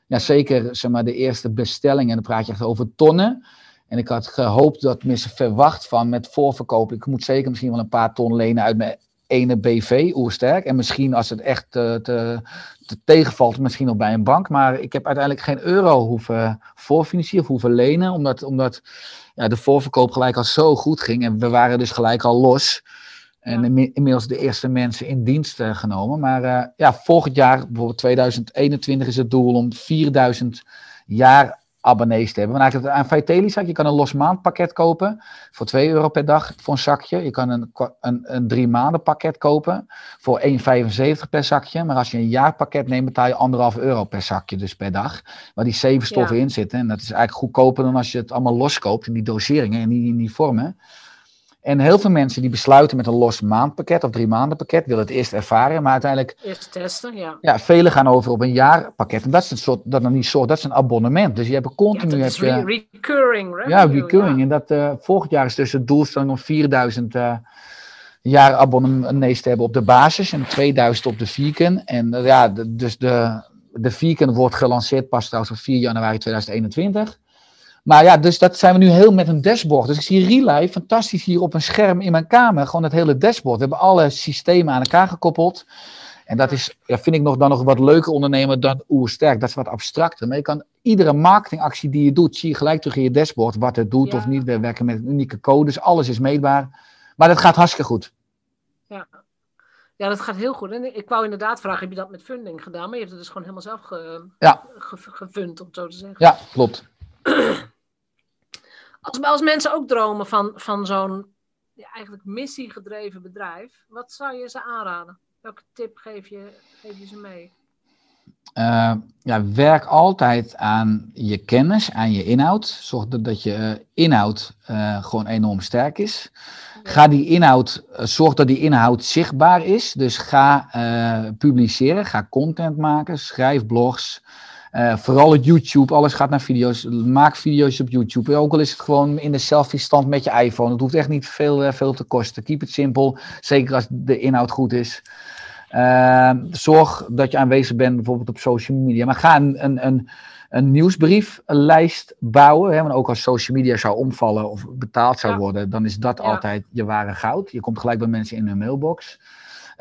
ja, zeker zeg maar, de eerste bestelling, en dan praat je echt over tonnen. En ik had gehoopt dat mensen verwacht van met voorverkoop. Ik moet zeker misschien wel een paar ton lenen uit mijn ene BV, oersterk. En misschien als het echt te, te, te, tegenvalt, misschien nog bij een bank. Maar ik heb uiteindelijk geen euro hoeven voorfinancieren of hoeven lenen. Omdat, omdat ja, de voorverkoop gelijk al zo goed ging. En we waren dus gelijk al los. En inmiddels de eerste mensen in dienst uh, genomen. Maar uh, ja, volgend jaar, bijvoorbeeld 2021, is het doel om 4000 jaar abonnees te hebben. Maar eigenlijk aan Vitaly zak, je kan een los maandpakket kopen voor 2 euro per dag voor een zakje. Je kan een, een, een drie maanden pakket kopen voor 1,75 per zakje. Maar als je een jaarpakket neemt, betaal je anderhalf euro per zakje dus per dag. Waar die zeven stoffen ja. in zitten. En dat is eigenlijk goedkoper dan als je het allemaal loskoopt in die doseringen en die, in die vormen. En heel veel mensen die besluiten met een los maandpakket of drie maanden pakket, willen het eerst ervaren, maar uiteindelijk. Eerst testen, ja. Ja, velen gaan over op een jaarpakket. En dat is een soort, dat is niet soort, dat is een abonnement. Dus je hebt continu. Ja, dat is re recurring revenue, Ja, recurring. Ja. En dat uh, volgend jaar is dus het doelstelling om 4000 uh, jaar abonnees te hebben op de basis en 2000 op de vegan. En uh, ja, de, dus de, de vegan wordt gelanceerd pas trouwens op 4 januari 2021. Maar ja, dus dat zijn we nu heel met een dashboard. Dus ik zie Relive fantastisch hier op een scherm in mijn kamer. Gewoon het hele dashboard. We hebben alle systemen aan elkaar gekoppeld. En dat is, ja, vind ik nog, dan nog wat leuker ondernemen dan Oersterk. Dat is wat abstracter. Maar je kan iedere marketingactie die je doet, zie je gelijk terug in je dashboard. Wat het doet ja. of niet. We werken met unieke codes. Alles is meetbaar. Maar dat gaat hartstikke goed. Ja. Ja, dat gaat heel goed. En ik wou inderdaad vragen, heb je dat met funding gedaan? Maar je hebt het dus gewoon helemaal zelf ge, ja. ge, gefund, om het zo te zeggen. Ja, klopt. <clears throat> Als, als mensen ook dromen van, van zo'n ja, eigenlijk missiegedreven bedrijf, wat zou je ze aanraden? Welke tip geef je, geef je ze mee? Uh, ja, werk altijd aan je kennis, aan je inhoud. Zorg dat, dat je uh, inhoud uh, gewoon enorm sterk is. Ga die inhoud, zorg dat die inhoud zichtbaar is. Dus ga publiceren, ga content maken, schrijf blogs. Vooral op YouTube, alles gaat naar video's. Maak video's op YouTube. Ook al is het gewoon in de selfie-stand met je iPhone. Het hoeft echt niet veel, veel te kosten. Keep it simpel, zeker als de inhoud goed is. Uh, zorg dat je aanwezig bent bijvoorbeeld op social media. Maar ga een, een, een, een nieuwsbrieflijst bouwen. Hè, want ook als social media zou omvallen of betaald zou worden, dan is dat ja. altijd je ware goud. Je komt gelijk bij mensen in hun mailbox.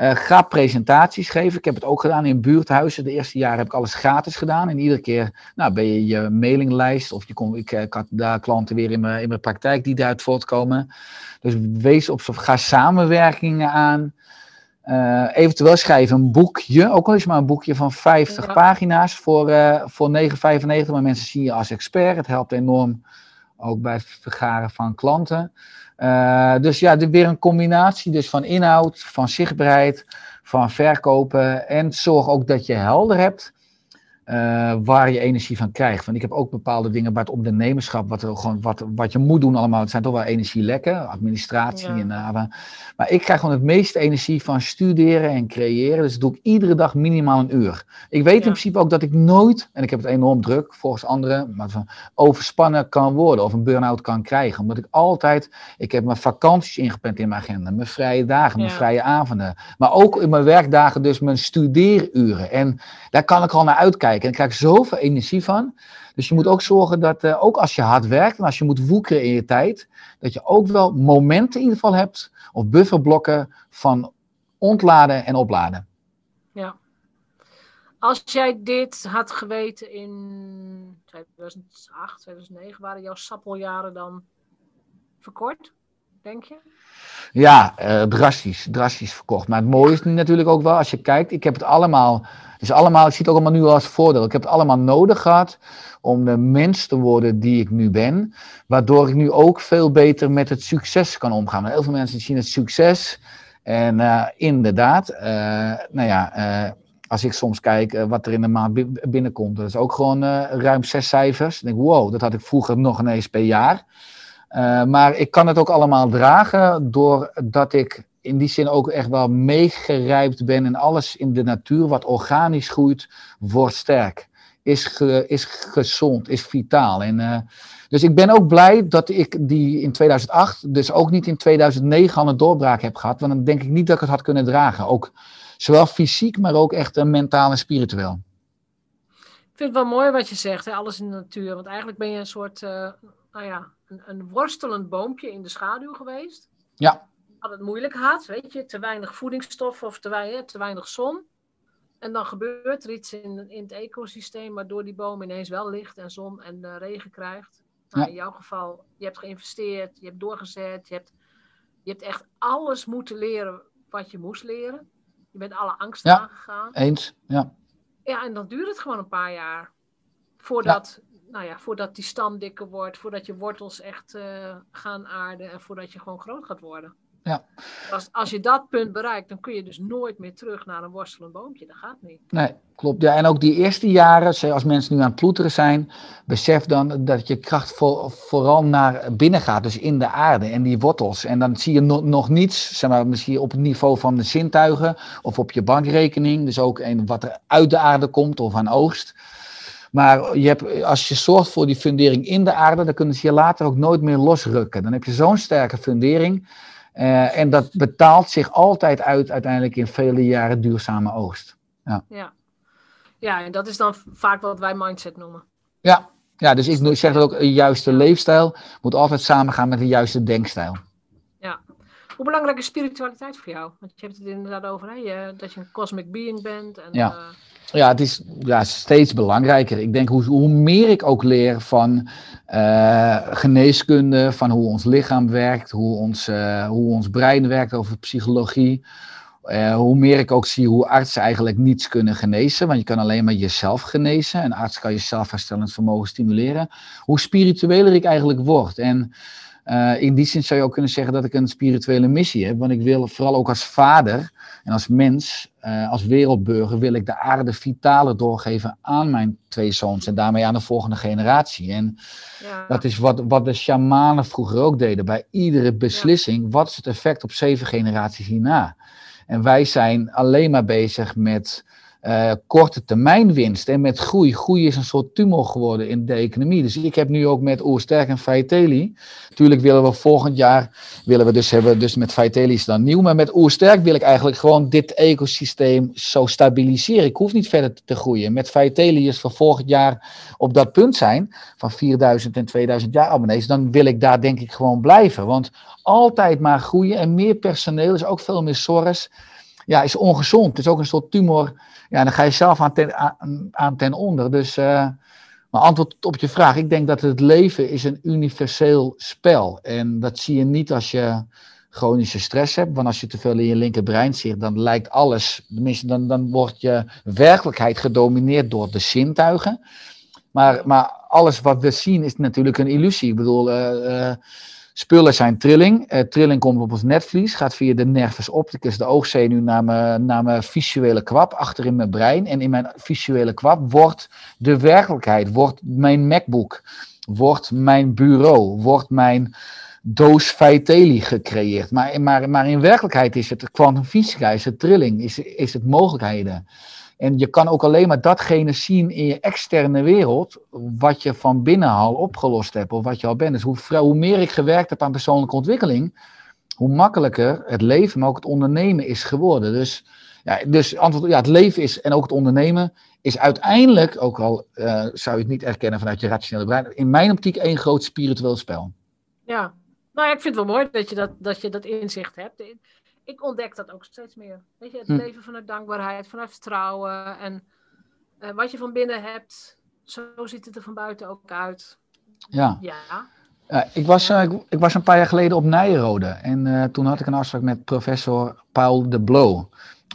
Uh, ga presentaties geven. Ik heb het ook gedaan in buurthuizen. De eerste jaren heb ik alles gratis gedaan. En iedere keer nou, ben je je mailinglijst. Of je kon, ik, ik had daar klanten weer in mijn, in mijn praktijk die daaruit voortkomen. Dus wees op, ga samenwerkingen aan. Uh, eventueel schrijf een boekje, ook al is het maar een boekje van 50 ja. pagina's voor, uh, voor 9,95. Maar mensen zien je als expert. Het helpt enorm ook bij het vergaren van klanten. Uh, dus ja, weer een combinatie dus van inhoud, van zichtbaarheid, van verkopen. En zorg ook dat je helder hebt uh, waar je energie van krijgt. Want ik heb ook bepaalde dingen bij het ondernemerschap, wat, er gewoon, wat, wat je moet doen allemaal. Het zijn toch wel energielekken, administratie. Ja. En, uh, maar ik krijg gewoon het meeste energie van studeren en creëren. Dus dat doe ik iedere dag minimaal een uur. Ik weet ja. in principe ook dat ik nooit, en ik heb het enorm druk volgens anderen, maar van overspannen kan worden of een burn-out kan krijgen. Omdat ik altijd, ik heb mijn vakanties ingepland in mijn agenda, mijn vrije dagen, mijn ja. vrije avonden. Maar ook in mijn werkdagen dus mijn studeeruren. En daar kan ik al naar uitkijken. En ik krijg zoveel energie van. Dus je moet ook zorgen dat, uh, ook als je hard werkt en als je moet woekeren in je tijd, dat je ook wel momenten in ieder geval hebt, of bufferblokken van ontladen en opladen. Ja. Als jij dit had geweten in 2008, 2009, waren jouw sappeljaren dan verkort, denk je? Ja, uh, drastisch, drastisch verkocht. Maar het mooie is natuurlijk ook wel, als je kijkt, ik heb het allemaal dus allemaal, ik zie het ook allemaal nu als voordeel. Ik heb het allemaal nodig gehad om de mens te worden die ik nu ben. Waardoor ik nu ook veel beter met het succes kan omgaan. heel veel mensen zien het succes. En uh, inderdaad, uh, nou ja, als ik soms kijk wat er in de maand binnenkomt, dat is ook gewoon ruim zes cijfers. Dan denk wow, dat had ik vroeger nog ineens per jaar. Maar ik kan het ook allemaal dragen doordat ik in die zin ook echt wel meegerijpt ben en alles in de natuur wat organisch groeit, wordt sterk. Is, is gezond, is vitaal. En, uh, dus ik ben ook blij dat ik die in 2008, dus ook niet in 2009 al een doorbraak heb gehad. Want dan denk ik niet dat ik het had kunnen dragen. Ook zowel fysiek, maar ook echt uh, mentaal en spiritueel. Ik vind het wel mooi wat je zegt, hè? alles in de natuur. Want eigenlijk ben je een soort, nou ja, een, een worstelend boompje in de schaduw geweest. Ja had het moeilijk had, weet je, te weinig voedingsstoffen of te, weinig, te weinig zon. En dan gebeurt er iets in, in het ecosysteem waardoor die boom ineens wel licht en zon en uh, regen krijgt. Nou, ja. In jouw geval, je hebt geïnvesteerd, je hebt doorgezet, je hebt, je hebt echt alles moeten leren wat je moest leren. Je bent alle angsten ja, aangegaan. Eens, ja. Ja, en dan duurt het gewoon een paar jaar voordat. Nou ja, voordat die stam dikker wordt, voordat je wortels echt uh, gaan aarden en voordat je gewoon groot gaat worden. Ja. Als, als je dat punt bereikt, dan kun je dus nooit meer terug naar een worstelend boompje. Dat gaat niet. Nee, klopt. Ja, en ook die eerste jaren, als mensen nu aan het ploeteren zijn, besef dan dat je kracht voor, vooral naar binnen gaat, dus in de aarde en die wortels. En dan zie je no, nog niets, zeg maar, misschien op het niveau van de zintuigen of op je bankrekening. Dus ook een, wat er uit de aarde komt of aan oogst. Maar je hebt, als je zorgt voor die fundering in de aarde, dan kunnen ze je later ook nooit meer losrukken. Dan heb je zo'n sterke fundering uh, en dat betaalt zich altijd uit uiteindelijk in vele jaren duurzame oogst. Ja. Ja. ja, en dat is dan vaak wat wij mindset noemen. Ja, ja dus ik zeg dat ook, een juiste leefstijl moet altijd samengaan met een juiste denkstijl. Ja. Hoe belangrijk is spiritualiteit voor jou? Want je hebt het inderdaad over hè? Je, dat je een cosmic being bent. En, ja. Uh, ja, het is ja, steeds belangrijker. Ik denk hoe, hoe meer ik ook leer van uh, geneeskunde, van hoe ons lichaam werkt, hoe ons, uh, hoe ons brein werkt over psychologie. Uh, hoe meer ik ook zie hoe artsen eigenlijk niets kunnen genezen, want je kan alleen maar jezelf genezen. Een arts kan je zelfherstellend vermogen stimuleren. Hoe spiritueler ik eigenlijk word. En uh, in die zin zou je ook kunnen zeggen dat ik een spirituele missie heb, want ik wil vooral ook als vader en als mens, uh, als wereldburger, wil ik de aarde vitale doorgeven aan mijn twee zoons en daarmee aan de volgende generatie. En ja. dat is wat, wat de shamanen vroeger ook deden. Bij iedere beslissing, ja. wat is het effect op zeven generaties hierna? En wij zijn alleen maar bezig met uh, korte termijn winst en met groei. Groei is een soort tumor geworden in de economie. Dus ik heb nu ook met Oersterk en Faiteli. Natuurlijk willen we volgend jaar, willen we dus hebben, dus met Faiteli is dan nieuw. Maar met Oersterk wil ik eigenlijk gewoon dit ecosysteem zo stabiliseren. Ik hoef niet verder te groeien. Met Faiteli is voor volgend jaar op dat punt zijn van 4000 en 2000 jaar abonnees. Dan wil ik daar denk ik gewoon blijven. Want altijd maar groeien en meer personeel is ook veel meer zorg. Ja, is ongezond. Het is ook een soort tumor ja, dan ga je zelf aan ten, aan, ten onder. Dus, uh, maar antwoord op je vraag, ik denk dat het leven is een universeel spel. En dat zie je niet als je chronische stress hebt. Want als je te veel in je linkerbrein zit, dan lijkt alles, tenminste, dan, dan wordt je werkelijkheid gedomineerd door de zintuigen. Maar, maar alles wat we zien is natuurlijk een illusie. Ik bedoel, uh, uh, Spullen zijn trilling. Uh, trilling komt op ons netvlies, gaat via de nervus opticus, de oogzenuw, naar mijn, naar mijn visuele kwap, achter in mijn brein. En in mijn visuele kwap wordt de werkelijkheid, wordt mijn MacBook, wordt mijn bureau, wordt mijn doos Feiteli gecreëerd. Maar, maar, maar in werkelijkheid is het kwantumfysica, is het trilling, is, is het mogelijkheden. En je kan ook alleen maar datgene zien in je externe wereld, wat je van binnen al opgelost hebt, of wat je al bent. Dus hoe, meer ik gewerkt heb aan persoonlijke ontwikkeling, hoe makkelijker het leven, maar ook het ondernemen is geworden. Dus, ja, dus antwoord, ja, het leven is, en ook het ondernemen, is uiteindelijk, ook al uh, zou je het niet erkennen vanuit je rationele brein, in mijn optiek één groot spiritueel spel. Ja, nou ik vind het wel mooi dat je dat, dat, je dat inzicht hebt ik ontdek dat ook steeds meer. Weet je, het hm. leven vanuit dankbaarheid, vanuit vertrouwen. En uh, wat je van binnen hebt, zo ziet het er van buiten ook uit. Ja. Ja. ja ik, was, uh, ik, ik, was een paar jaar geleden op Nijrode. En toen had ik een afspraak met professor Paul de Blow.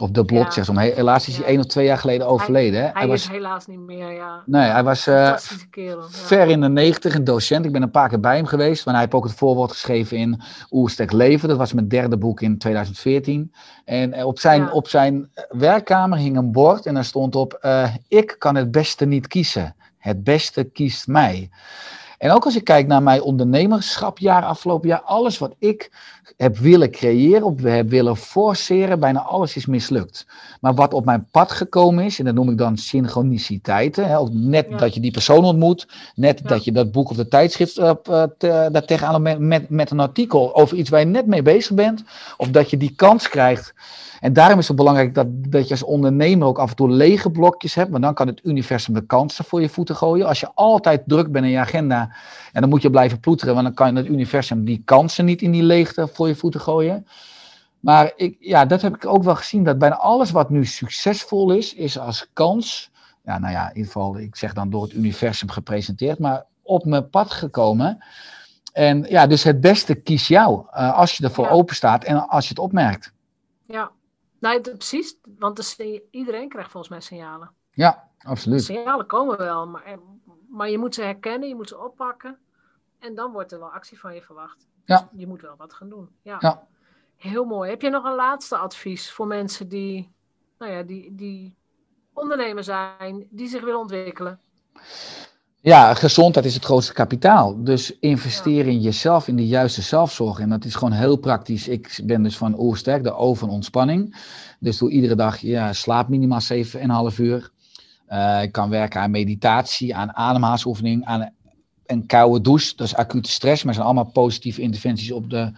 Of de blok, ja. Helaas is hij één of twee jaar geleden overleden. Hij, hij, was, is helaas niet meer, ja. Nee, hij was uh, kerel, ja. ver in de negentig, een docent. Ik ben een paar keer bij hem geweest. Want hij heeft ook het voorwoord geschreven in Oerstek Leven. Dat was mijn derde boek in 2014. En eh, op zijn, op zijn werkkamer hing een bord en daar stond op... Uh, ik kan het beste niet kiezen. Het beste kiest mij. En ook als ik kijk naar mijn ondernemerschapjaar afgelopen jaar, alles wat ik heb willen creëren, of heb willen forceren, bijna alles is mislukt. Maar wat op mijn pad gekomen is, en dat noem ik dan synchroniciteiten, hè, net dat je die persoon ontmoet, net dat je dat boek of de tijdschrift uh, daar tegenaan met, met, met een artikel over iets waar je net mee bezig bent, of dat je die kans krijgt en daarom is het belangrijk dat, dat je als ondernemer ook af en toe lege blokjes hebt, want dan kan het universum de kansen voor je voeten gooien. Als je altijd druk bent in je agenda, en dan moet je blijven ploeteren, want dan kan het universum die kansen niet in die leegte voor je voeten gooien. Maar ik, ja, dat heb ik ook wel gezien, dat bijna alles wat nu succesvol is, is als kans, ja, nou ja, in ieder geval, ik zeg dan door het universum gepresenteerd, maar op mijn pad gekomen. En ja, dus het beste kies jou, uh, als je ervoor ja. open staat en als je het opmerkt. Ja, Nee, precies. Want iedereen krijgt volgens mij signalen. Ja, absoluut. signalen komen wel, maar, eh, maar je moet ze herkennen, je moet ze oppakken. En dan wordt er wel actie van je verwacht. Ja. Dus je moet wel wat gaan doen. Ja. ja. Heel mooi. Heb je nog een laatste advies voor mensen die, nou ja, die, die ondernemer zijn, die zich willen ontwikkelen? Ja, gezondheid is het grootste kapitaal. Dus investeer in jezelf, in de juiste zelfzorg. En dat is gewoon heel praktisch. Ik ben dus van oersterk, de O van ontspanning. Dus doe iedere dag, ja, slaap minimaal 7,5 uur. Uh, ik kan werken aan meditatie, aan ademhalingsoefening, aan een koude douche. Dat is acute stress, maar zijn allemaal positieve interventies op de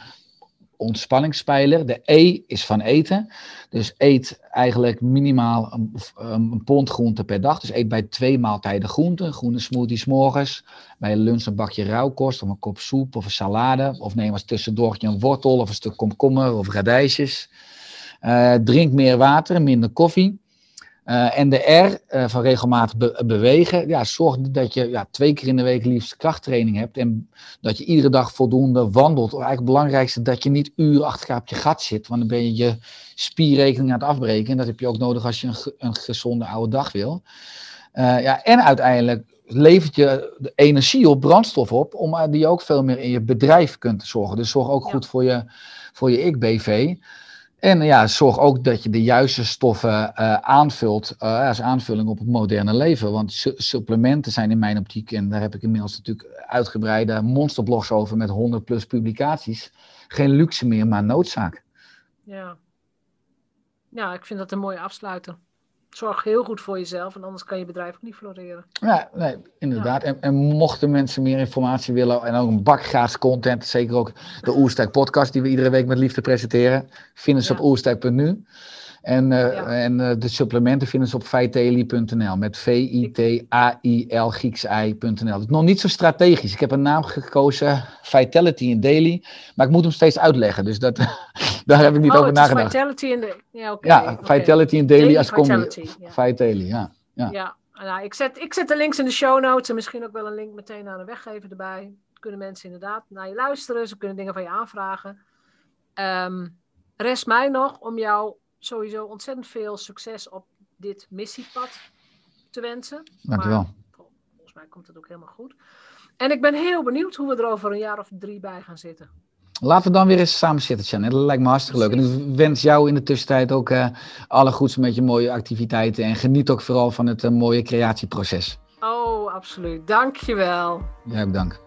ontspanningspijler. De E is van eten. Dus eet eigenlijk minimaal een, een pond groente per dag. Dus eet bij twee maaltijden groente. Groene smoothies morgens. Bij lunch een bakje rauwkost of een kop soep of een salade. Of neem als tussendoortje een wortel of een stuk komkommer of radijsjes. Uh, drink meer water en minder koffie. Uh, en de R uh, van regelmatig be bewegen, ja, zorg dat je ja, twee keer in de week liefst krachttraining hebt en dat je iedere dag voldoende wandelt. Of eigenlijk het belangrijkste, dat je niet uren achter elkaar op je gat zit, want dan ben je je spierrekening aan het afbreken. En dat heb je ook nodig als je een, een gezonde oude dag wil. Uh, ja, en uiteindelijk levert je de energie op, brandstof op, om die ook veel meer in je bedrijf kunt zorgen. Dus zorg ook goed voor je, voor je ik-BV. En ja, zorg ook dat je de juiste stoffen uh, aanvult uh, als aanvulling op het moderne leven. Want su supplementen zijn in mijn optiek, en daar heb ik inmiddels natuurlijk uitgebreide monsterblogs over met 100 plus publicaties, geen luxe meer, maar noodzaak. Ja. ja, ik vind dat een mooie afsluiter zorg heel goed voor jezelf en anders kan je bedrijf ook niet floreren. Ja, nee, inderdaad. En, en, mochten mensen meer informatie willen en ook een bak gratis content, zeker ook de Oerstijk podcast die we iedere week met liefde presenteren, vinden ze ja. op oerstijk.nu. En, uh, ja. en uh, de supplementen vinden ze op feiteli.nl met V-I-T-A-I-L Grieks-I.nl. Nog niet zo strategisch. Ik heb een naam gekozen, Vitality in Daily, maar ik moet hem steeds uitleggen. Dus dat, <laughs> daar heb ik niet oh, over nagedacht. Vitality in de... Ja, okay, ja okay. Vitality in Daily, Daily als combi. ja. Vitality, ja. Ja, ja. Nou, ik, zet, ik zet de links in de show notes en misschien ook wel een link meteen naar de weggever erbij. Kunnen mensen inderdaad naar je luisteren, ze kunnen dingen van je aanvragen. Um, rest mij nog om jou sowieso ontzettend veel succes op dit missiepad te wensen. Dankjewel. Maar, volgens mij komt het ook helemaal goed. En ik ben heel benieuwd hoe we er over een jaar of drie bij gaan zitten. Laten we dan weer eens samen zitten, Chanel. Dat lijkt me hartstikke leuk. En ik wens jou in de tussentijd ook uh, alle goeds met je mooie activiteiten. En geniet ook vooral van het uh, mooie creatieproces. Oh, absoluut. Dankjewel. Jij ook dank.